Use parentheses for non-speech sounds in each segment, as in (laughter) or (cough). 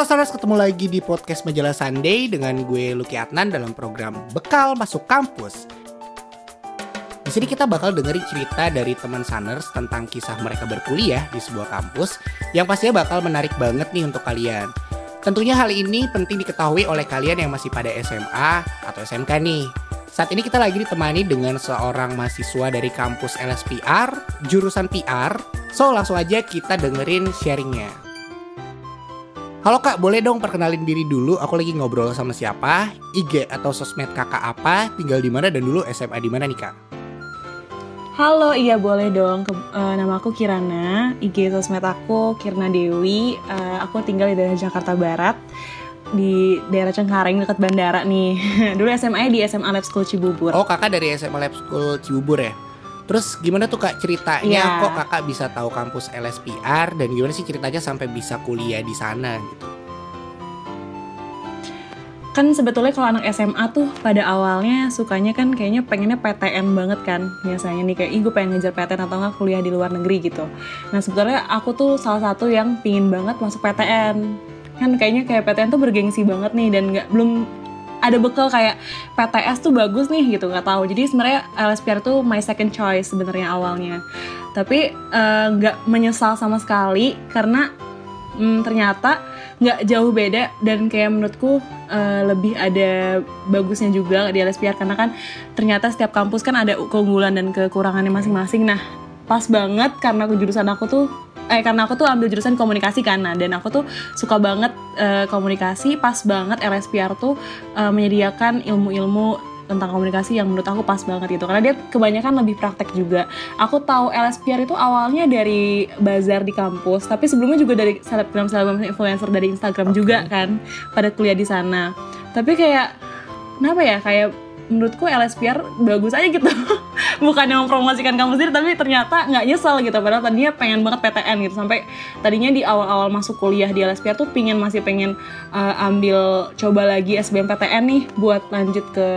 Halo Saras, ketemu lagi di podcast Majalah Sunday dengan gue Lucky Adnan dalam program Bekal Masuk Kampus. Di sini kita bakal dengerin cerita dari teman Saners tentang kisah mereka berkuliah di sebuah kampus yang pastinya bakal menarik banget nih untuk kalian. Tentunya hal ini penting diketahui oleh kalian yang masih pada SMA atau SMK nih. Saat ini kita lagi ditemani dengan seorang mahasiswa dari kampus LSPR, jurusan PR. So langsung aja kita dengerin sharingnya. Halo kak, boleh dong perkenalin diri dulu. Aku lagi ngobrol sama siapa? IG atau sosmed kakak apa? Tinggal di mana dan dulu SMA di mana nih kak? Halo, iya boleh dong. Ke, uh, nama aku Kirana, IG sosmed aku Kirna Dewi. Uh, aku tinggal di daerah Jakarta Barat, di daerah Cengkareng dekat bandara nih. (laughs) Dulu SMA di SMA Lab School Cibubur. Oh kakak dari SMA Lab School Cibubur ya? Terus gimana tuh kak ceritanya Iya. kok kakak bisa tahu kampus LSPR dan gimana sih ceritanya sampai bisa kuliah di sana gitu? Kan sebetulnya kalau anak SMA tuh pada awalnya sukanya kan kayaknya pengennya PTN banget kan. Biasanya nih kayak, ih gue pengen ngejar PTN atau nggak kuliah di luar negeri gitu. Nah sebetulnya aku tuh salah satu yang pingin banget masuk PTN. Kan kayaknya kayak PTN tuh bergengsi banget nih dan nggak belum ada bekal kayak PTS tuh bagus nih gitu nggak tahu. Jadi sebenarnya LSPR tuh my second choice sebenarnya awalnya. Tapi eh, nggak menyesal sama sekali karena hmm, ternyata nggak jauh beda dan kayak menurutku eh, lebih ada bagusnya juga di LSPR karena kan ternyata setiap kampus kan ada keunggulan dan kekurangannya masing-masing. Nah pas banget karena jurusan aku tuh eh karena aku tuh ambil jurusan komunikasi kan. Nah, dan aku tuh suka banget eh, komunikasi. Pas banget LSPR tuh eh, menyediakan ilmu-ilmu tentang komunikasi yang menurut aku pas banget gitu. Karena dia kebanyakan lebih praktek juga. Aku tahu LSPR itu awalnya dari bazar di kampus tapi sebelumnya juga dari selebgram selebgram influencer dari Instagram juga kan pada kuliah di sana. Tapi kayak kenapa ya? Kayak menurutku LSPR bagus aja gitu bukan yang mempromosikan kampus sendiri tapi ternyata nggak nyesel gitu. Padahal tadinya pengen banget PTN gitu. Sampai tadinya di awal-awal masuk kuliah di LSPR tuh pingin masih pengen uh, ambil coba lagi SBMPTN nih buat lanjut ke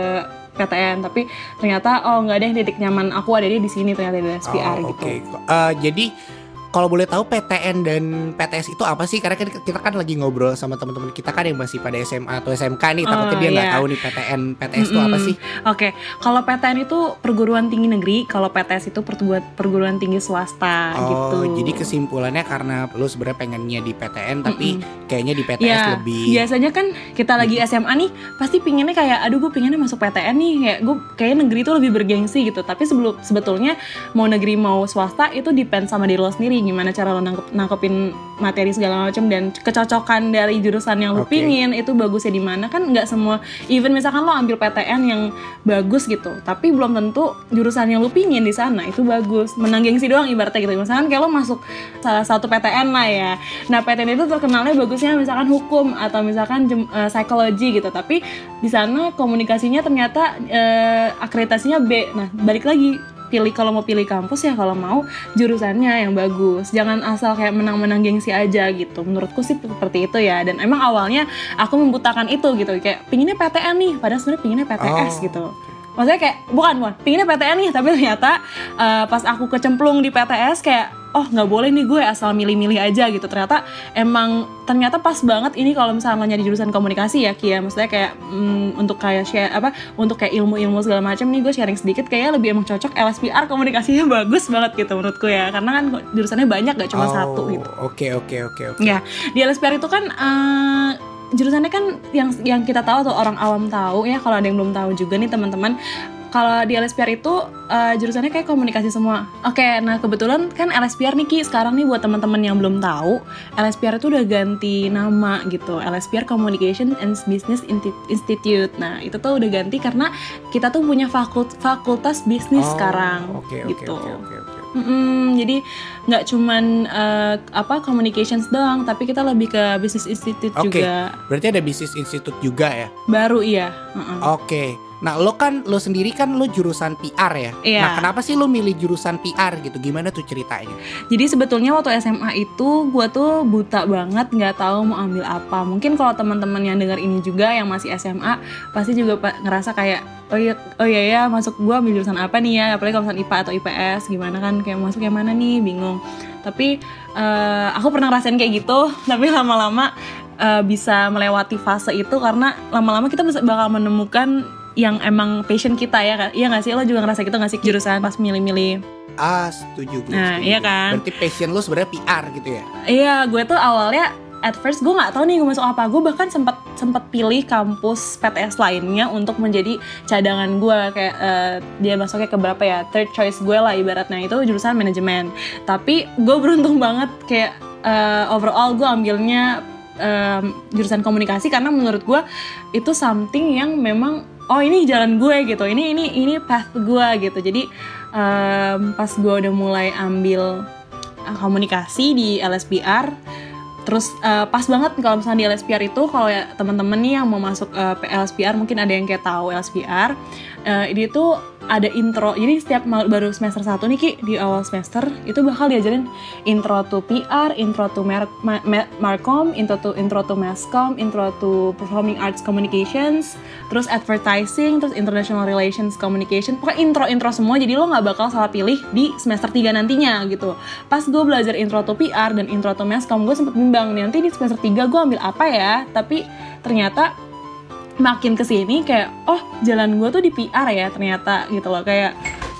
PTN tapi ternyata oh nggak ada yang titik nyaman aku ada di sini ternyata di LSPR Oh, gitu. Oke, Eh, jadi kalau boleh tahu PTN dan PTS itu apa sih? Karena kan kita kan lagi ngobrol sama teman-teman kita kan yang masih pada SMA atau SMK nih, takutnya Oh, dia nggak iya. tahu nih PTN PTS itu apa Mm-mm. sih? Oke, kalau PTN itu perguruan tinggi negeri, kalau PTS itu perguruan perguruan tinggi swasta Oh, gitu. jadi kesimpulannya karena lu sebenarnya pengennya di PTN tapi Mm-mm. kayaknya di PTS Ya, lebih biasanya kan kita lagi SMA nih pasti pinginnya kayak aduh gue pinginnya masuk PTN nih kayak gue kayak negeri itu lebih bergengsi gitu tapi sebelum sebetulnya mau negeri mau swasta itu depend sama diri lo sendiri gimana cara lo nangkep, nangkepin materi segala macam dan kecocokan dari jurusan yang lo Oke. pingin itu bagusnya di mana? Kan nggak semua even misalkan lo ambil PTN yang bagus gitu tapi belum tentu jurusan yang lo pingin di sana itu bagus. Menang gengsi doang ibaratnya gitu. Misalkan kayak lo masuk salah satu PTN lah ya. Nah PTN itu terkenalnya bagusnya misalkan hukum atau misalkan jem- eh, psikologi gitu, tapi di sana komunikasinya ternyata eh, akreditasinya B. Nah balik lagi pilih kalau mau pilih kampus ya kalau mau jurusannya yang bagus, jangan asal kayak menang-menang gengsi aja gitu. Menurutku sih seperti itu ya. Dan emang awalnya aku membutakan itu gitu, kayak pinginnya PTN nih, padahal sebenarnya pinginnya PTS Oh, gitu. Maksudnya kayak bukan bukan pinginnya PTN nih tapi ternyata eh, pas aku kecemplung di PTS kayak oh nggak boleh nih gue asal milih-milih aja gitu. Ternyata emang ternyata pas banget ini kalau misalnya nyari jurusan komunikasi ya Kia. Maksudnya kayak mm, untuk kayak share apa untuk kayak ilmu-ilmu segala macam nih gue sharing sedikit kayaknya lebih emang cocok LSPR komunikasinya (laughs) bagus banget gitu menurutku ya. Karena kan jurusannya banyak gak cuma Oh, satu gitu. Oke oke oke oke. Ya, di LSPR itu kan eh, jurusannya kan yang yang kita tahu atau orang awam tahu ya kalau ada yang belum tahu juga nih teman-teman kalau di LSPR itu eh, jurusannya kayak komunikasi semua. Oke, nah kebetulan kan LSPR nih Ki sekarang nih buat teman-teman yang belum tahu, LSPR itu udah ganti nama gitu. LSPR Communication and Business Institute. Nah, itu tuh udah ganti karena kita tuh punya fakult fakultas bisnis Oh, sekarang Oke oke gitu. oke oke oke. Mm-mm, jadi nggak cuman eh, apa communications doang, tapi kita lebih ke business institute Oke. juga. Berarti ada bisnis institut juga ya? Baru iya. Mm-mm. Oke. Nah, lo kan lo sendiri kan lo jurusan PR ya. Iya. Nah, kenapa sih lo milih jurusan PR gitu? Gimana tuh ceritanya? Jadi sebetulnya waktu SMA itu gue tuh buta banget, nggak tahu mau ambil apa. Mungkin kalau teman-teman yang dengar ini juga yang masih SMA pasti juga ngerasa kayak oh iya oh iya ya masuk gue ambil jurusan apa nih ya? Apalagi kalau misalkan IPA atau IPS gimana kan kayak masuk yang mana nih bingung. Tapi eh, aku pernah ngerasain kayak gitu, (laughs) tapi lama-lama uh, bisa melewati fase itu karena lama-lama kita bakal menemukan yang emang passion kita ya kan iya gak sih lo juga ngerasa gitu gak sih jurusan pas milih-milih Ah, setuju gue. Nah, setuju. iya kan? Berarti passion lu sebenarnya PR gitu ya? Iya, gue tuh awalnya at first gue nggak tahu nih gue masuk apa. Gue bahkan sempat sempat pilih kampus PTS lainnya untuk menjadi cadangan gue kayak uh, dia masuknya ke berapa ya third choice gue lah ibaratnya itu jurusan manajemen. Tapi gue beruntung banget kayak uh, overall gue ambilnya um, jurusan komunikasi karena menurut gue itu something yang memang oh ini jalan gue gitu. Ini ini ini path gue gitu. Jadi um, pas gue udah mulai ambil uh, komunikasi di LSPR terus uh, pas banget kalau misalnya di LSPR itu kalau ya teman-teman nih yang mau masuk uh, LSPR mungkin ada yang kayak tahu LSPR uh, ini tuh ada intro jadi setiap baru semester 1 nih Ki di awal semester itu bakal diajarin intro to PR, intro to Mar Ma Ma Marcom, intro to intro to Masscom, intro to Performing Arts Communications, terus advertising, terus international relations communication. Pokoknya intro-intro semua jadi lo nggak bakal salah pilih di semester 3 nantinya gitu. Pas gue belajar intro to PR dan intro to Masscom gue sempet bimbang nih nanti di semester 3 gue ambil apa ya, tapi ternyata makin ke sini kayak oh jalan gue tuh di PR ya ternyata gitu loh kayak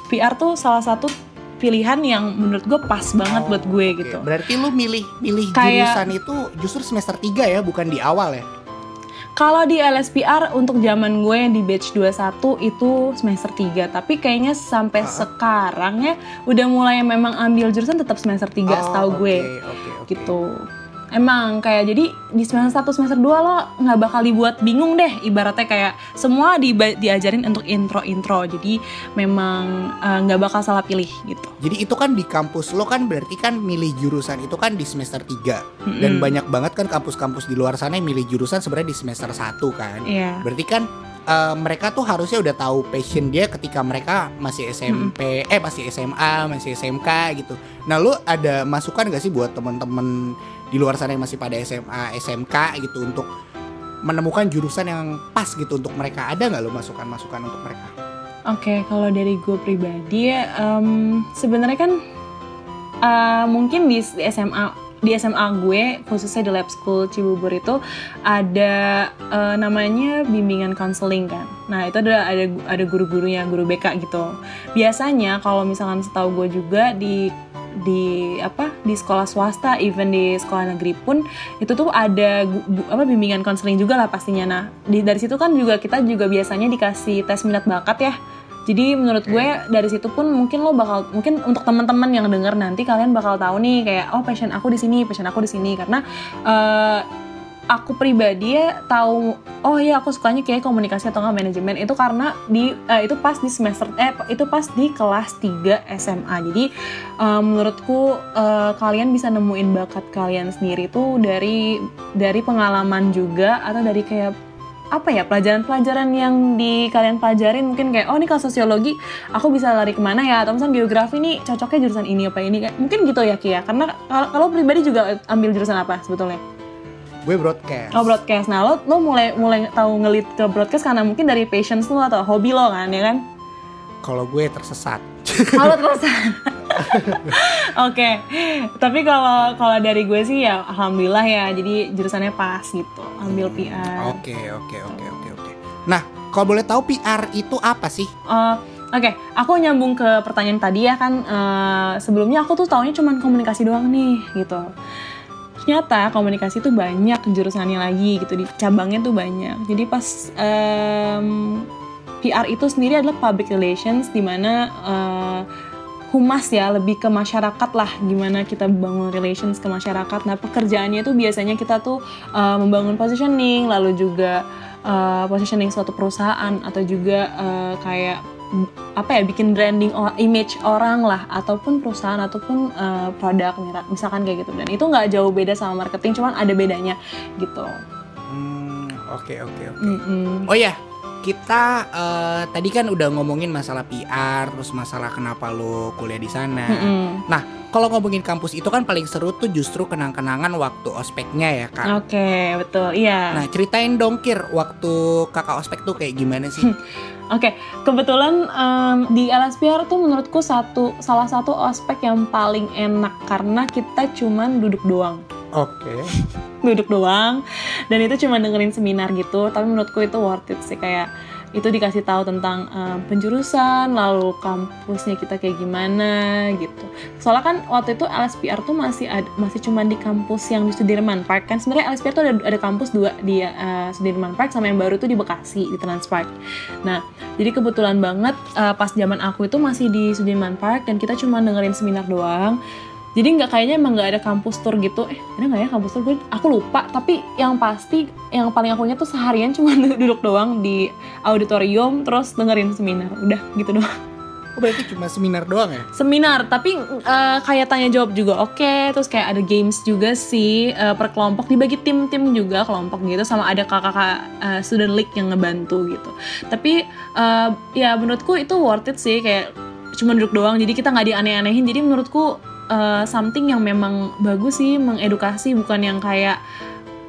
PR tuh salah satu pilihan yang menurut gue pas banget Oh, buat gue oke. gitu. Berarti lu milih milih Kayak- jurusan itu justru semester 3 ya, bukan di awal ya? Kalau di LSPR untuk zaman gue di batch 21 itu semester 3, tapi kayaknya sampai Ah. sekarang ya udah mulai memang ambil jurusan tetap semester 3 Oh, setahu oke, gue. oke, oke. Gitu. Emang kayak jadi di semester 1 semester 2 lo nggak bakal dibuat bingung deh ibaratnya kayak semua di, diajarin untuk intro-intro. Jadi memang eh, nggak bakal salah pilih gitu. Jadi itu kan di kampus lo kan berarti kan milih jurusan itu kan di semester 3 Dan Mm-mm. banyak banget kan kampus-kampus di luar sana yang milih jurusan sebenarnya di semester 1 kan Iya. Berarti kan eh, mereka tuh harusnya udah tahu passion dia ketika mereka masih SMP, eh masih SMA, masih SMK gitu. Nah, lu ada masukan gak sih buat temen-temen di luar sana yang masih pada SMA, SMK gitu untuk menemukan jurusan yang pas gitu untuk mereka? Ada nggak lu masukan-masukan untuk mereka? Oke, kalau dari gue pribadi, em, sebenarnya kan eh, mungkin di SMA di SMA gue khususnya di lab school Cibubur itu ada eh, namanya bimbingan counseling kan. Nah itu ada ada ada guru-gurunya guru BK gitu. Biasanya kalau misalkan setahu gue juga di di apa di sekolah swasta even di sekolah negeri pun itu tuh ada bu- apa bimbingan konseling juga lah pastinya. Nah di, dari situ kan juga kita juga biasanya dikasih tes minat bakat ya. Jadi menurut gue dari situ pun mungkin lo bakal mungkin untuk teman-teman yang denger nanti kalian bakal tahu nih kayak oh passion aku di sini passion aku di sini. Karena eh, aku pribadi ya tahu oh ya aku sukanya kayak komunikasi atau nggak manajemen itu karena di eh, itu pas di semester eh itu pas di kelas 3 SMA jadi eh, menurutku eh, kalian bisa nemuin bakat kalian sendiri tuh dari dari pengalaman juga atau dari kayak apa ya pelajaran-pelajaran yang di kalian pelajarin. Mungkin kayak oh ini kalau sosiologi aku bisa lari ke mana ya? Atau misalnya geografi nih cocoknya jurusan ini apa ini? Mungkin gitu ya Kia. Karena kalau pribadi juga ambil jurusan apa sebetulnya Gue broadcast. Oh broadcast. Nah lo lo mulai mulai tahu ngelit ke broadcast karena mungkin dari passions lo atau hobi lo kan ya kan? Kalau gue tersesat. Oh lo terus. Oke. Tapi kalau kalau dari gue sih ya alhamdulillah ya. Jadi jurusannya pas gitu. Ambil PR. Oke, oke, oke, oke, oke. Nah, kalau boleh tahu PR itu apa sih? Eh, Oke, aku nyambung ke pertanyaan tadi ya kan. eh, sebelumnya aku tuh taunya cuma komunikasi doang nih gitu. Ternyata komunikasi tuh banyak jurusannya lagi gitu di cabangnya tuh banyak. Jadi pas em, PR itu sendiri adalah public relations di mana eh, humas ya lebih ke masyarakat lah gimana kita bangun relations ke masyarakat. Nah pekerjaannya tuh biasanya kita tuh eh, membangun positioning lalu juga eh, positioning suatu perusahaan atau juga eh, kayak apa ya bikin branding image orang lah ataupun perusahaan ataupun eh, produk misalkan kayak gitu dan itu nggak jauh beda sama marketing cuman ada bedanya gitu. Hmm, oke, oke, oke. Oh ya, kita eh, tadi kan udah ngomongin masalah PR, terus masalah kenapa lo kuliah di sana. Mm-mm. Kalau ngomongin kampus itu kan paling seru tuh justru kenang-kenangan waktu ospeknya ya kak. Oke betul iya. Nah ceritain dong Kir, waktu kakak ospek tuh kayak gimana sih? (laughs) Oke, kebetulan em, di LSPR tuh menurutku satu salah satu ospek yang paling enak karena kita cuman duduk doang. Oke. Duduk doang. dan itu cuma dengerin seminar gitu. Tapi menurutku itu worth it sih. Kayak itu dikasih tahu tentang um, penjurusan lalu kampusnya kita kayak gimana gitu. Soalnya kan waktu itu LSPR tuh masih ada, masih cuma di kampus yang di Sudirman Park. Kan sebenarnya LSPR tuh ada ada kampus dua di uh, Sudirman Park sama yang baru tuh di Bekasi di Transpark nah jadi kebetulan banget uh, pas zaman aku itu masih di Sudirman Park dan kita cuma dengerin seminar doang jadi nggak kayaknya emang nggak ada kampus tour gitu eh ada nggak ya kampus tour gue aku lupa tapi yang pasti yang paling aku tuh seharian cuma (laughs) duduk doang di auditorium terus dengerin seminar udah gitu doang Oh berarti cuma seminar doang ya? Seminar, tapi uh, kayak tanya jawab juga oke. Okay. Terus kayak ada games juga sih uh, per kelompok dibagi tim-tim juga kelompok gitu sama ada kakak-kakak uh, student league yang ngebantu gitu. Tapi uh, ya menurutku itu worth it sih kayak cuma duduk doang. Jadi kita nggak dianeh-anehin. Jadi menurutku uh, something yang memang bagus sih mengedukasi bukan yang kayak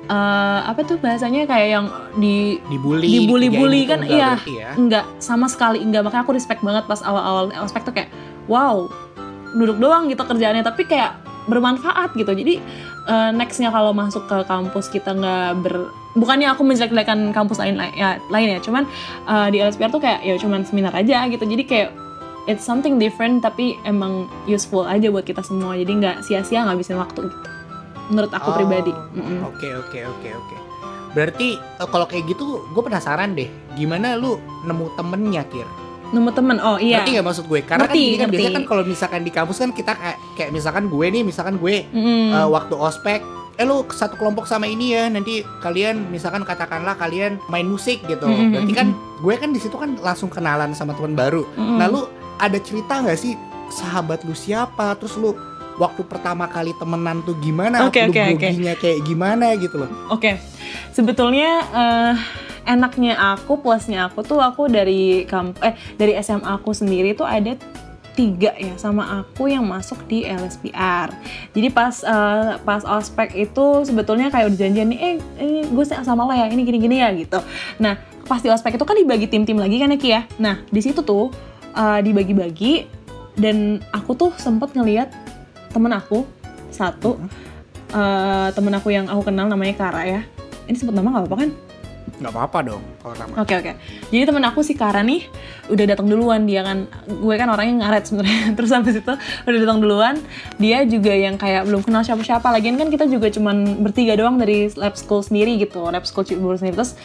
uh, apa tuh bahasanya kayak yang di dibully dibully-bully kan? iya. ya. enggak sama sekali enggak. Makanya aku respect banget pas awal-awal aspek tuh kayak wow duduk doang gitu kerjaannya tapi kayak bermanfaat gitu. Jadi uh, nextnya kalau masuk ke kampus kita nggak ber bukannya aku menjelek-jelekan kampus lain ya lain ya. Cuman uh, di LSPR tuh kayak ya cuman seminar aja gitu. Jadi kayak it's something different tapi emang useful aja buat kita semua. Jadi nggak sia-sia ngabisin waktu. Gitu menurut aku oh, pribadi. Oke oke oke oke. Berarti uh, kalau kayak gitu gue penasaran deh. Gimana lu nemu temennya kir? Nemu temen? Oh iya. Ngerti gak maksud gue? Karena ngerti, kan gini kan biasanya kan kalau misalkan di kampus kan kita kayak, kayak misalkan gue nih misalkan gue mm. uh, waktu ospek eh lu satu kelompok sama ini ya nanti kalian misalkan katakanlah kalian main musik gitu. Mm -hmm. berarti kan gue kan di situ kan langsung kenalan sama teman baru. Mm -hmm. nah lu ada cerita nggak sih sahabat lu siapa terus lu waktu pertama kali temenan tuh gimana okay, lu okay, okay. kayak gimana gitu loh oke okay. sebetulnya uh, enaknya aku plusnya aku tuh aku dari kamp eh dari SMA aku sendiri tuh ada tiga ya sama aku yang masuk di LSPR. Jadi pas uh, pas ospek itu sebetulnya kayak udah janjian nih, eh ini gue sama lo ya, ini gini-gini ya gitu. Nah pas di ospek itu kan dibagi tim-tim lagi kan ya Ki ya. Nah di situ tuh uh, dibagi-bagi. Dan aku tuh sempet ngeliat temen aku satu uh, temen aku yang aku kenal namanya Kara ya. Ini sebut nama nggak apa-apa kan? Nggak apa-apa dong kalau nama. Oke okay, oke. Okay. jadi temen aku si Kara nih udah datang duluan. Dia kan gue kan orangnya ngaret sebenarnya. (laughs) Terus habis itu udah datang duluan. Dia juga yang kayak belum kenal siapa-siapa. Lagian kan kita juga cuman bertiga doang dari lab school sendiri gitu lab school Cibubur sendiri. Terus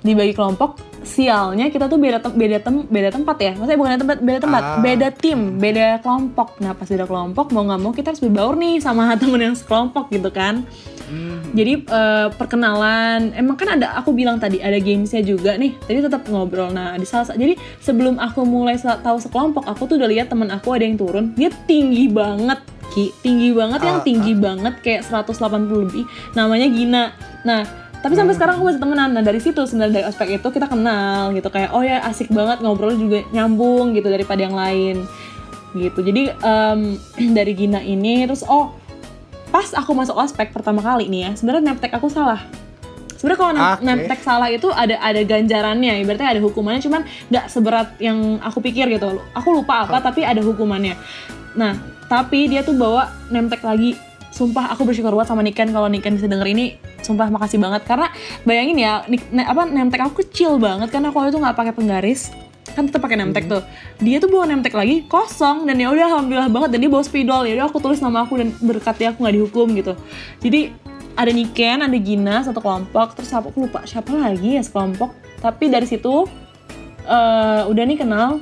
dibagi kelompok sialnya kita tuh beda tem beda tem beda tempat ya. Maksudnya bukan tempat beda tempat ah. beda tim beda kelompok. Nah pas beda kelompok mau nggak mau kita harus berbaur nih sama (laughs) temen yang sekelompok gitu kan. Hmm. jadi uh, perkenalan emang kan ada aku bilang tadi ada gamesnya juga nih tadi tetap ngobrol. Nah di salah jadi sebelum aku mulai tahu sekelompok aku tuh udah lihat temen aku ada yang turun. Dia tinggi banget Ki, tinggi banget yang ah, tinggi uh. banget kayak 180 lebih namanya Gina. Nah tapi sampai sekarang aku masih temenan. Nah dari situ sebenarnya dari aspek itu kita kenal gitu. Kayak oh ya asik banget ngobrol juga nyambung gitu daripada yang lain. Gitu. Jadi um, (clears throat) dari Gina ini terus oh pas aku masuk ospek pertama kali nih ya sebenarnya neptek aku salah. Sebenarnya kalau okay. neptek salah itu ada ada ganjarannya. Berarti ada hukumannya cuman nggak seberat yang aku pikir gitu. Aku lupa apa oh. tapi ada hukumannya. Nah tapi dia tuh bawa nemtek lagi sumpah aku bersyukur banget sama Niken kalau Niken bisa denger ini. Sumpah makasih banget. Karena bayangin ya ne, apa nemtek aku kecil banget. Karena aku itu nggak pakai penggaris. Kan tetap pakai nemtek hmm. tuh. Dia tuh bawa nemtek lagi kosong. Dan ya udah alhamdulillah banget. Dan dia bawa spidol. Ya udah aku tulis nama aku dan berkatnya aku nggak dihukum gitu. Jadi ada Niken ada Gina satu kelompok. Terus aku lupa siapa lagi ya sekelompok. Tapi dari situ uh, udah nih kenal.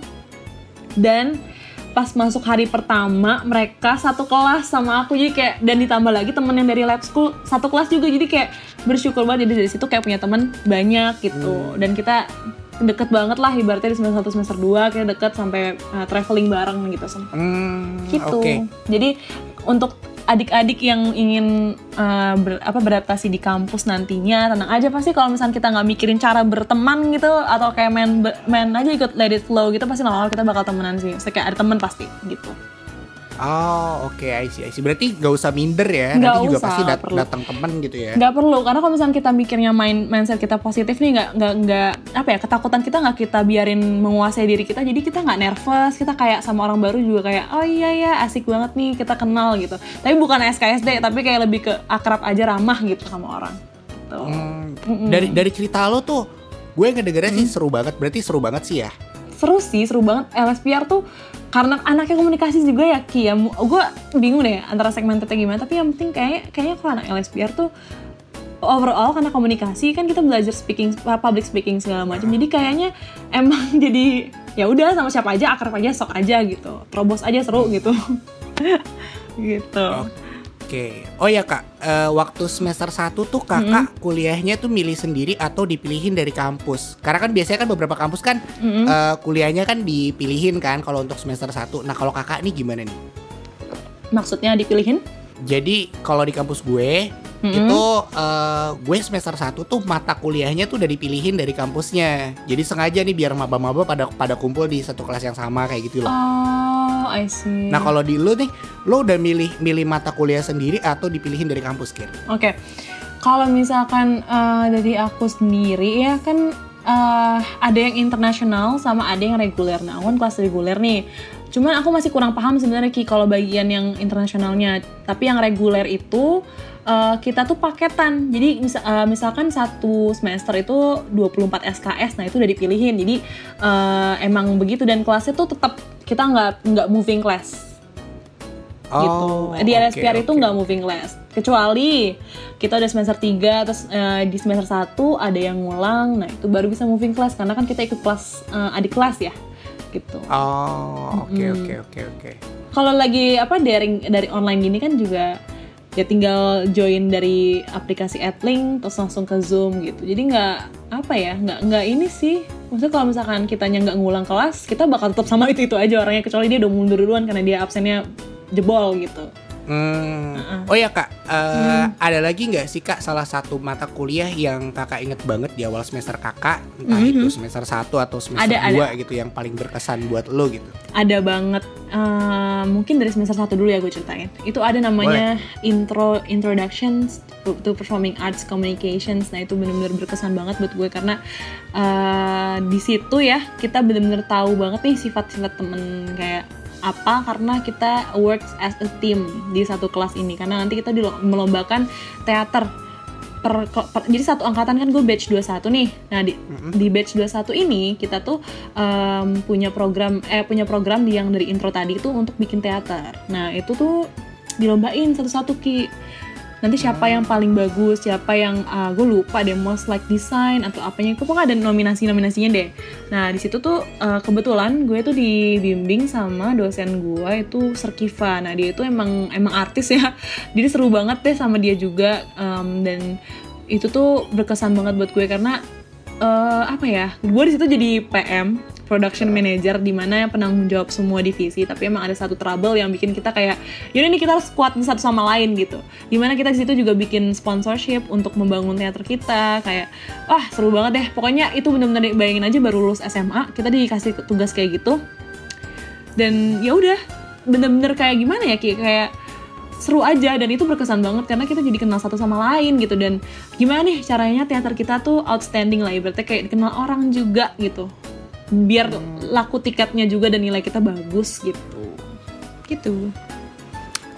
Dan pas masuk hari pertama mereka satu kelas sama aku. Jadi kayak dan ditambah lagi temen yang dari lab school satu kelas juga. Jadi kayak bersyukur banget jadi dari situ kayak punya temen banyak gitu. Hmm. dan kita deket banget lah ibaratnya di semester 1 semester 2 kayak deket sampai uh, traveling bareng gitu sempat hmm, gitu. okay. jadi untuk adik-adik yang ingin uh, ber, apa beradaptasi di kampus nantinya tenang aja. Pasti kalau misalnya kita nggak mikirin cara berteman gitu atau kayak main main aja ikut let it flow gitu pasti lama-lama kita bakal temenan sih. Kayak ada temen pasti gitu Oh oke, okay, I see, I see. Berarti gak usah minder ya, gak nanti juga pasti dat perlu. datang temen gitu ya. Gak perlu, karena kalau misalnya kita mikirnya main mindset kita positif nih, gak, gak, gak apa ya ketakutan kita gak kita biarin menguasai diri kita, jadi kita gak nervous, kita kayak sama orang baru juga kayak oh iya ya asik banget nih kita kenal gitu. Tapi bukan SKSD, tapi kayak lebih ke akrab aja ramah gitu sama orang. gitu. Hmm, dari dari cerita lo tuh gue ngedengernya sih seru banget. Berarti seru banget sih ya. seru sih seru banget LSPR tuh karena anaknya komunikasi juga ya Ki ya. Gue bingung deh antara segmentednya gimana tapi yang penting kayak kayaknya kalau anak LSPR tuh overall karena komunikasi kan kita belajar speaking public speaking segala macam. Jadi kayaknya emang (laughs) jadi ya udah sama siapa aja akrab aja sok aja gitu. Terobos aja seru gitu. (laughs) Gitu Oke. Oh ya kak, eh, waktu semester 1 tuh kakak kuliahnya tuh milih sendiri atau dipilihin dari kampus? Karena kan biasanya kan beberapa kampus kan Mm-mm. eh, kuliahnya kan dipilihin kan kalau untuk semester 1. Nah kalau kakak nih gimana nih? maksudnya dipilihin Jadi kalau di kampus gue Mm-mm. itu eh, gue semester 1 tuh mata kuliahnya tuh udah dipilihin dari kampusnya. Jadi sengaja nih biar maba-maba pada pada kumpul di satu kelas yang sama kayak gitu loh. oh I see Nah kalau di lu nih, lo udah milih milih mata kuliah sendiri atau dipilihin dari kampus kir? Oke, kalau misalkan eh, dari aku sendiri ya kan eh, ada yang internasional sama ada yang reguler. Nah, aku kan kelas reguler nih. Cuman aku masih kurang paham sebenarnya Ki kalau bagian yang internasionalnya. Tapi yang reguler itu eh, kita tuh paketan. Jadi misa- eh, misalkan satu semester itu 24 SKS, nah itu udah dipilihin. Jadi eh, emang begitu dan kelasnya tuh tetap kita nggak nggak moving class gitu. Di LSPR Oh, oke, itu nggak moving class. Kecuali kita udah semester 3 terus eh, di semester 1 ada yang ngulang. Nah, itu baru bisa moving class karena kan kita ikut kelas eh, adik kelas ya. Gitu. Oh, oke oke oke oke. Kalau lagi apa daring dari online gini kan juga ya tinggal join dari aplikasi Adlink terus langsung ke Zoom gitu. Jadi nggak apa ya, nggak nggak ini sih. Maksudnya kalau misalkan kitanya nggak ngulang kelas, kita bakal tetap sama itu itu aja orangnya kecuali dia udah mundur duluan karena dia absennya jebol gitu. Hmm. Oh ya kak, eh, Hmm. ada lagi nggak sih kak salah satu mata kuliah yang kakak inget banget di awal semester kakak, entah Mhm. itu semester 1 atau semester Ada, 2 gitu yang paling berkesan buat lo gitu. ada banget eh, mungkin dari semester satu dulu ya gue ceritain itu ada namanya intro introductions to, performing arts communications nah itu benar-benar berkesan banget buat gue karena eh, di situ ya kita benar-benar tahu banget nih sifat-sifat temen kayak apa karena kita works as a team di satu kelas ini karena nanti kita melombakan teater per, per- jadi satu angkatan kan gue batch 21 nih nah di, Mhm. di batch 21 ini kita tuh em, punya program eh punya program yang dari intro tadi itu untuk bikin teater. Nah, itu tuh dilombain satu-satu Ki. Nanti siapa yang paling bagus, siapa yang ah, gue lupa deh most like design atau apanya itu pokoknya ada nominasi-nominasinya deh. Nah, di situ tuh eh, kebetulan gue tuh dibimbing sama dosen gue itu Serkiva. Nah, dia itu emang emang artis ya. (laughs) Jadi seru banget deh sama dia juga em, dan itu tuh berkesan banget buat gue karena eh, apa ya? Gue di situ jadi PM production manager di mana yang penanggung jawab semua divisi tapi emang ada satu trouble yang bikin kita kayak yaudah nih kita harus kuat satu sama lain gitu. Di mana kita di situ juga bikin sponsorship untuk membangun teater kita kayak wah seru banget deh. Pokoknya itu bener-bener bayangin aja baru lulus SMA kita dikasih tugas kayak gitu. Dan ya udah bener-bener kayak gimana ya kayak seru aja dan itu berkesan banget karena kita jadi kenal satu sama lain gitu. Dan gimana nih caranya teater kita tuh outstanding lah ibaratnya kayak dikenal orang juga gitu. Biar laku tiketnya juga dan nilai kita bagus gitu. Gitu.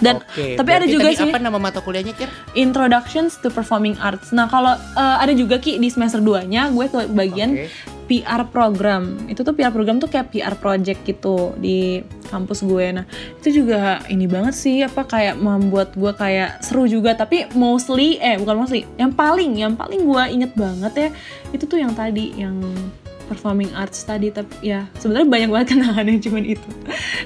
Dan Oke, tapi ada juga sih apa nama mata kuliahnya kir? introductions to performing arts. Nah kalau eh, ada juga ki di semester 2 nya gue ke bagian. PR program. Itu tuh PR program tuh kayak PR project gitu di kampus gue. Nah itu juga ini banget sih apa kayak membuat gue kayak seru juga. Tapi mostly eh bukan mostly yang paling yang paling gue inget banget ya itu tuh yang tadi yang performing arts tadi. Tapi ya sebenarnya banyak banget kenangannya (laughs) cuman itu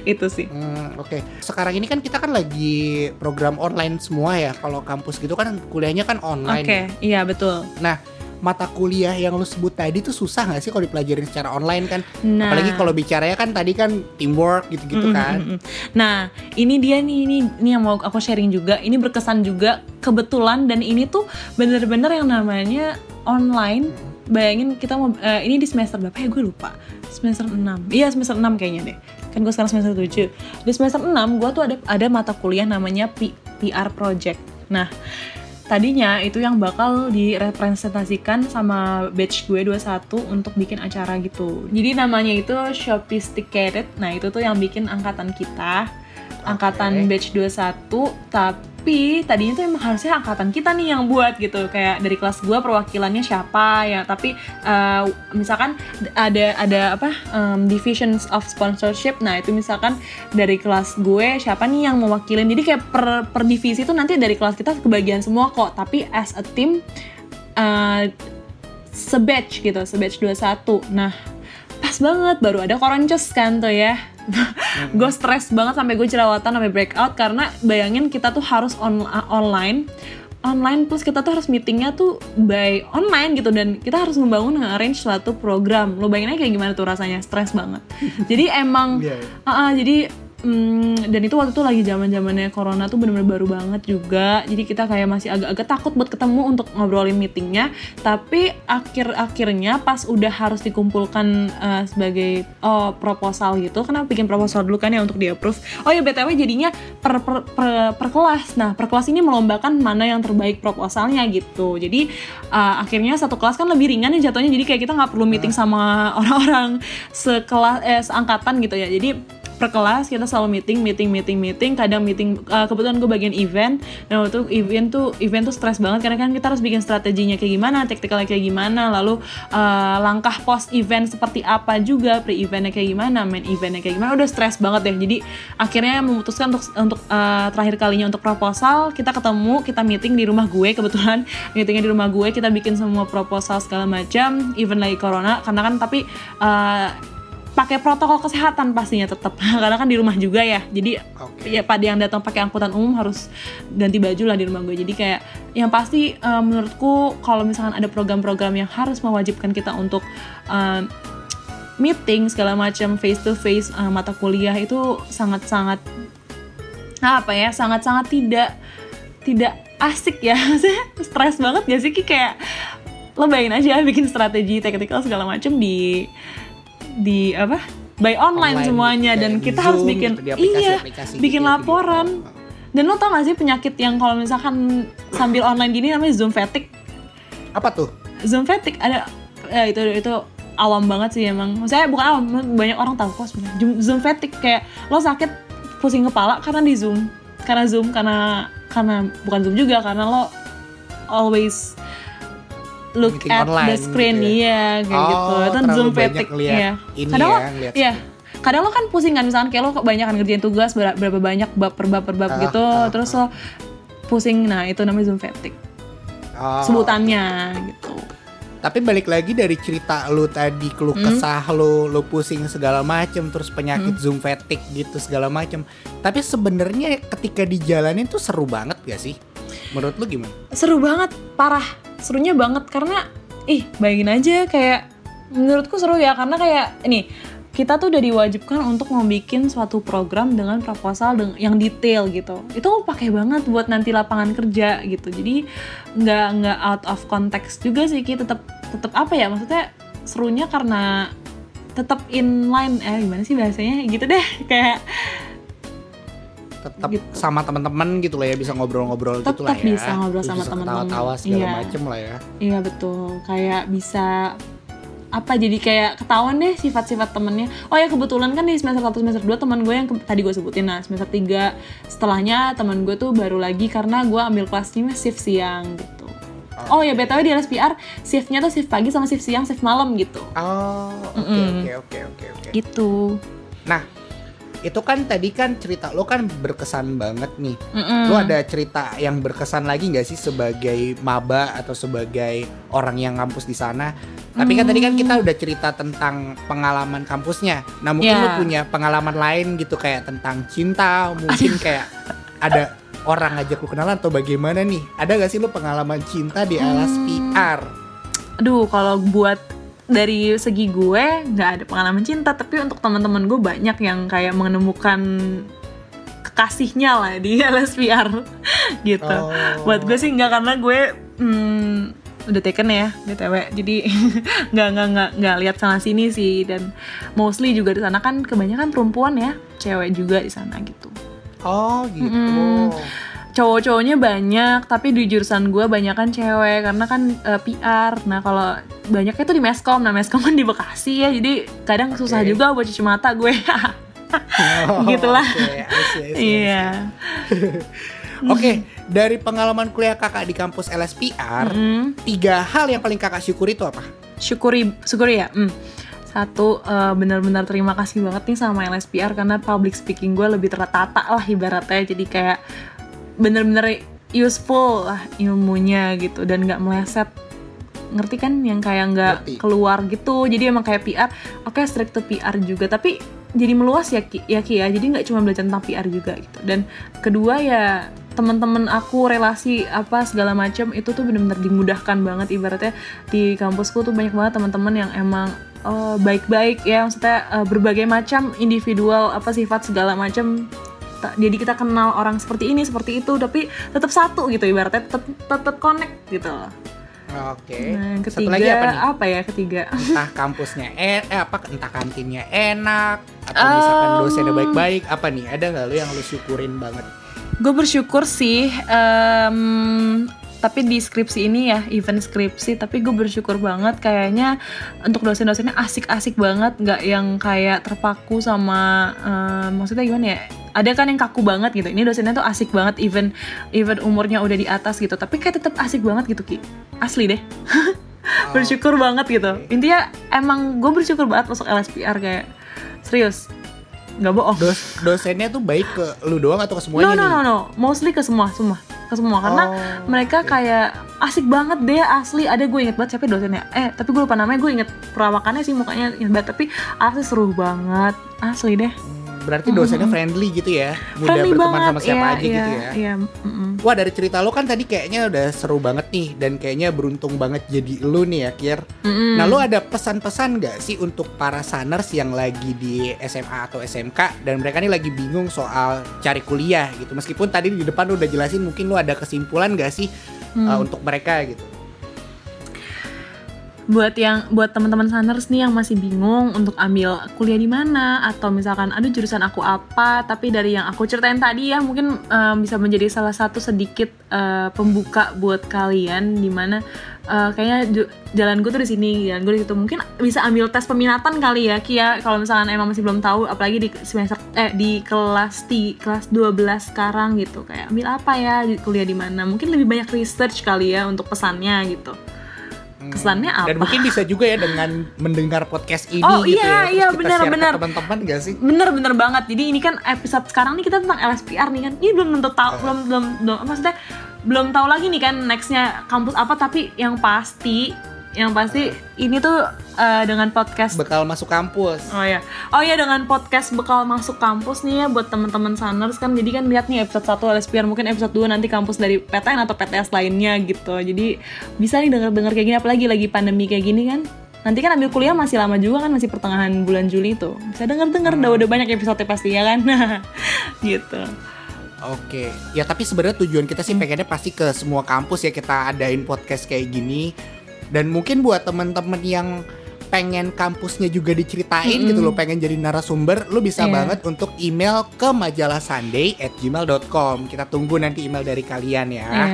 itu sih. Hmm, Oke, sekarang ini kan kita kan lagi program online semua ya. Kalau kampus gitu kan kuliahnya kan oke online. iya betul. Nah, mata kuliah yang lu sebut tadi tuh susah nggak sih kalau dipelajarin secara online kan? nah Apalagi kalau bicaranya kan tadi kan teamwork gitu-gitu Mm, kan. mm, mm, mm. Nah, ini dia nih, ini, ini yang mau aku sharing juga. Ini berkesan juga kebetulan dan ini tuh bener-bener yang namanya online. Bayangin kita mau eh, ini di semester berapa ya gue lupa. Semester 6. Iya, semester 6 kayaknya deh. Kan gue sekarang semester 7. Di semester 6 gue tuh ada ada mata kuliah namanya P- PR project. Nah, tadinya itu yang bakal direpresentasikan sama batch gue 21 untuk bikin acara gitu. Jadi namanya itu Sophisticated. Nah, itu tuh yang bikin angkatan kita. Angkatan batch 21 tapi tadinya tuh emang harusnya angkatan kita nih yang buat gitu. Kayak dari kelas gue perwakilannya siapa ya. Tapi uh, misalkan ada ada apa um, divisions of sponsorship. Nah itu misalkan dari kelas gue siapa nih yang mewakilin. Jadi kayak per per divisi itu nanti dari kelas kita kebagian semua kok. Tapi as a team uh, sebatch gitu sebatch 21 nah pas banget baru ada koronces kan tuh ya. Hmm. gue stres banget sampai gue jerawatan sampai breakout karena bayangin kita tuh harus on online. Online plus kita tuh harus meetingnya tuh by online gitu dan kita harus membangun arrange suatu program. Lo bayangin aja kayak gimana tuh rasanya? Stres banget. (laughs) Jadi emang yeah, yeah. Uh, uh, jadi Hmm, dan itu waktu itu lagi zaman zamannya corona tuh bener-bener baru banget juga. Jadi kita kayak masih agak-agak takut buat ketemu untuk ngobrolin meetingnya. Tapi akhir-akhirnya pas udah harus dikumpulkan uh, sebagai oh, proposal gitu kenapa bikin proposal dulu kan ya untuk di approve oh ya btw jadinya per, per, per, per kelas. Nah per kelas ini melombakan mana yang terbaik proposalnya gitu. Jadi uh, akhirnya satu kelas kan lebih ringan ya jatuhnya. Jadi kayak kita nggak perlu meeting sama (laughs) orang-orang sekelas eh seangkatan gitu ya. Jadi per kelas kita selalu meeting meeting meeting meeting. Kadang meeting uh, kebetulan gue bagian event. Dan waktu event tuh event tuh stres banget karena kan kita harus bikin strateginya kayak gimana taktikalnya kayak gimana lalu uh, langkah post event seperti apa juga pre eventnya kayak gimana main eventnya kayak gimana. Udah stres banget deh. Jadi akhirnya memutuskan untuk untuk uh, terakhir kalinya untuk proposal kita ketemu kita meeting di rumah gue kebetulan. (laughs) Meetingnya di rumah gue kita bikin semua proposal segala macam event lagi corona. Karena kan tapi uh, pakai protokol kesehatan pastinya tetap (laughs) karena kan di rumah juga ya. Jadi okay. ya pada yang datang pakai angkutan umum harus ganti baju lah di rumah gue. Jadi kayak yang pasti uh, menurutku kalau misalkan ada program-program yang harus mewajibkan kita untuk uh, meeting segala macam face to face uh, mata kuliah itu sangat-sangat apa ya sangat-sangat tidak tidak asik ya. (laughs) Stres banget gak sih? Kayak lo bayangin aja bikin strategi teknikal segala macam di di apa? By online, online semuanya dan kita Zoom, harus bikin gitu, aplikasi, iya aplikasi bikin gitu, laporan. Gitu. dan lo tau gak sih penyakit yang kalau misalkan sambil online gini namanya zoom fatigue? Apa tuh? Zoom fatigue ada ya itu itu awam banget sih emang. Saya bukan awam banyak orang tahu kok sebenarnya. Zoom fatigue kayak lo sakit pusing kepala karena di zoom. Karena zoom karena karena bukan zoom juga karena lo always look Meeting at the screen gitu ya? iya kayak oh, gitu. Itu zoom fatigue iya. kadang ya, lo iya. kadang lo kan pusing kan misalkan kayak lo kebanyakan ngerjain tugas berapa banyak bab per bab per bab uh, gitu uh, terus lo pusing nah itu namanya zoom fatigue oh, sebutannya gitu. Tapi balik lagi dari cerita lo tadi keluh hmm? kesah lo lo pusing segala macem terus penyakit hmm? zoom fatigue gitu segala macem. Tapi sebenarnya ketika dijalanin tuh seru banget gak sih menurut lo gimana? Seru banget parah. Serunya banget karena ih bayangin aja kayak menurutku seru ya karena kayak ini kita tuh udah diwajibkan untuk membuat suatu program dengan proposal yang detail gitu. Itu pakai banget buat nanti lapangan kerja gitu. Jadi nggak nggak out of context juga sih kita tetap tetap apa ya maksudnya serunya karena tetap inline eh gimana sih bahasanya? Gitu deh (laughs) kayak tetap gitu. sama teman-teman gitu lah ya bisa ngobrol-ngobrol gitu lah ya. bisa ngobrol sama teman-teman. Tawa-tawa segala iya. macem lah ya. Iya betul. Kayak bisa apa jadi kayak ketahuan deh sifat-sifat temennya oh ya kebetulan kan di semester 1 semester 2 teman gue yang tadi gue sebutin nah semester 3 setelahnya teman gue tuh baru lagi karena gue ambil kelasnya shift siang gitu oh, oh ya btw di LSPR shiftnya tuh shift pagi sama shift siang shift malam gitu oh oke oke oke oke gitu nah itu kan tadi kan cerita lo kan berkesan banget nih. Mm-mm. Lo ada cerita yang berkesan lagi nggak sih sebagai maba atau sebagai orang yang kampus di sana? Tapi kan tadi kan kita udah cerita tentang pengalaman kampusnya. Nah mungkin yeah. lo punya pengalaman lain gitu kayak tentang cinta, mungkin kayak ada orang ngajak lo kenalan atau bagaimana nih? Ada gak sih lo pengalaman cinta di LSPR? Hmm. Aduh, kalau buat dari segi gue nggak ada pengalaman cinta tapi untuk teman-teman gue banyak yang kayak menemukan kekasihnya lah di (laughs) LSPR gitu. Oh. buat gue sih nggak karena gue hmm, udah taken ya btw jadi (laughs) nggak nggak nggak nggak lihat sana sini sih. Dan mostly juga di sana kan kebanyakan perempuan ya cewek juga di sana gitu. Oh gitu. Mm cowok-cowoknya banyak tapi di jurusan gue banyak kan cewek karena kan uh, eh, PR nah kalau banyaknya tuh di meskom nah meskom kan di Bekasi ya jadi kadang susah okay. juga buat cuci mata gue (laughs) oh, gitulah okay. iya (laughs) Oke, dari pengalaman kuliah kakak di kampus LSPR, Mm-mm. tiga hal yang paling kakak syukuri itu apa? syukuri syukuri ya hmm. satu eh, benar-benar terima kasih banget nih sama LSPR karena public speaking gue lebih tertata lah ibaratnya jadi kayak bener-bener useful lah ilmunya gitu dan nggak meleset. Ngerti kan yang kayak nggak keluar gitu? Jadi emang kayak PR oke strict to PR juga. Tapi jadi meluas ya Ki ya, Ki, ya. jadi nggak cuma belajar tentang PR juga gitu. Dan kedua ya teman-teman aku relasi apa segala macam itu tuh bener-bener dimudahkan banget. Ibaratnya di kampusku tuh banyak banget teman-teman yang emang eh, baik-baik ya. Maksudnya eh, berbagai macam individual apa sifat segala macam Ta- jadi kita kenal orang seperti ini seperti itu tapi tetap satu gitu ibaratnya tetap tetap connect gitu loh. Oke. Nah, Satu ketiga lagi apa nih? apa ya ketiga? Entah kampusnya en eh apa entah kantinnya enak atau misalkan Um, dosennya baik-baik apa nih? Ada nggak lu yang lu syukurin banget? Gue bersyukur sih, em, tapi di skripsi ini ya, event skripsi, tapi gue bersyukur banget kayaknya untuk dosen-dosennya asik-asik banget, nggak yang kayak terpaku sama, em, maksudnya gimana ya? Ada kan yang kaku banget gitu. Ini dosennya tuh asik banget, even even umurnya udah di atas gitu, tapi kayak tetap asik banget gitu ki. Asli deh. (laughs) bersyukur banget gitu. Intinya emang gue bersyukur banget masuk LSPR kayak serius, nggak bohong. Dos dosennya tuh baik ke lu doang atau ke semuanya No no no no, mostly ke semua semua. Ke semua. Karena Oh, mereka oke. kayak asik banget deh asli. Ada gue inget banget siapa dosennya? Eh tapi gue lupa namanya. Gue inget perawakannya sih mukanya inget banget. Tapi asli seru banget. Asli deh. Hmm, Berarti dosennya friendly gitu ya, mudah friendly berteman banget sama siapa iya, aja iya, gitu ya. iya, mm-mm. Wah dari cerita lo kan tadi kayaknya udah seru banget nih dan kayaknya beruntung banget jadi lu nih ya Kir. Mm-mm. Nah lu ada pesan-pesan gak sih untuk para saners yang lagi di SMA atau SMK dan mereka nih lagi bingung soal cari kuliah gitu. Meskipun tadi di depan lu udah jelasin mungkin lu ada kesimpulan gak sih Hmm. uh, untuk mereka gitu. Buat yang buat teman-teman saners nih yang masih bingung untuk ambil kuliah di mana atau misalkan aduh jurusan aku apa? Tapi dari yang aku ceritain tadi ya mungkin eh, bisa menjadi salah satu sedikit eh, pembuka buat kalian di mana eh, kayaknya jalan gue tuh di sini jalan gue di situ. Mungkin bisa ambil tes peminatan kali ya Kia. Kalau misalkan emang masih belum tahu apalagi di semester eh di kelas di kelas 12 sekarang gitu. Kayak ambil apa ya kuliah di mana? Mungkin lebih banyak research kali ya untuk pesannya gitu. Kesannya apa? Dan mungkin bisa juga ya dengan mendengar podcast ini Oh, gitu iya, ya. Terus iya, kita ke benar. teman-teman gak sih? Bener-bener banget. Jadi ini kan episode sekarang nih kita tentang LSPR nih kan. Ini belum tentu tahu, Eh. belum belum belum maksudnya belum tahu lagi nih kan nextnya kampus apa. Tapi yang pasti, yang pasti ini tuh eh, dengan podcast. Bekal masuk kampus. Oh ya, oh ya dengan podcast bekal masuk kampus nih ya buat teman-teman saners kan. Jadi kan lihat nih episode 1 LSPR mungkin episode 2 nanti kampus dari PTN atau PTS lainnya gitu. Jadi bisa nih denger-denger kayak gini apalagi lagi pandemi kayak gini kan. Nanti kan ambil kuliah masih lama juga kan masih pertengahan bulan Juli itu. Bisa denger-denger udah udah banyak episode pastinya kan. (laughs) gitu. Oke, ya tapi sebenarnya tujuan kita sih pengennya pasti ke semua kampus ya kita adain podcast kayak gini. Dan mungkin buat temen-temen yang pengen kampusnya juga diceritain Mm-mm. gitu loh, pengen jadi narasumber, lu bisa Iya. banget untuk email ke majalah Sunday at gmail.com. Kita tunggu nanti email dari kalian ya. Iya.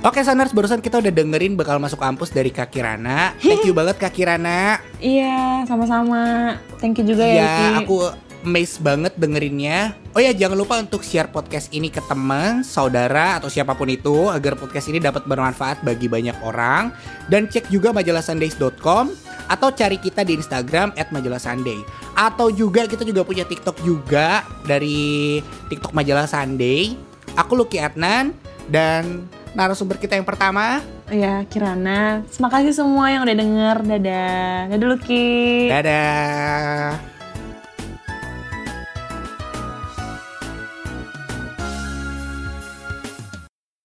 Oke Saners, barusan kita udah dengerin bakal masuk kampus dari Kak Kirana. (laughs) Thank you banget Kak Kirana. Iya, sama-sama. Thank you juga ya, Ya, Iki. aku amazed banget dengerinnya. Oh ya, jangan lupa untuk share podcast ini ke teman, saudara, atau siapa pun itu agar podcast ini dapat bermanfaat bagi banyak orang. Dan cek juga majalahsundays.com atau cari kita di Instagram at majalah Sunday. Atau juga kita juga punya TikTok juga dari TikTok Majalah Sunday. Aku Lucky Adnan dan narasumber kita yang pertama. Iya, Kirana. Terima kasih semua yang udah denger. Dadah. Dadah, Lucky. Dadah.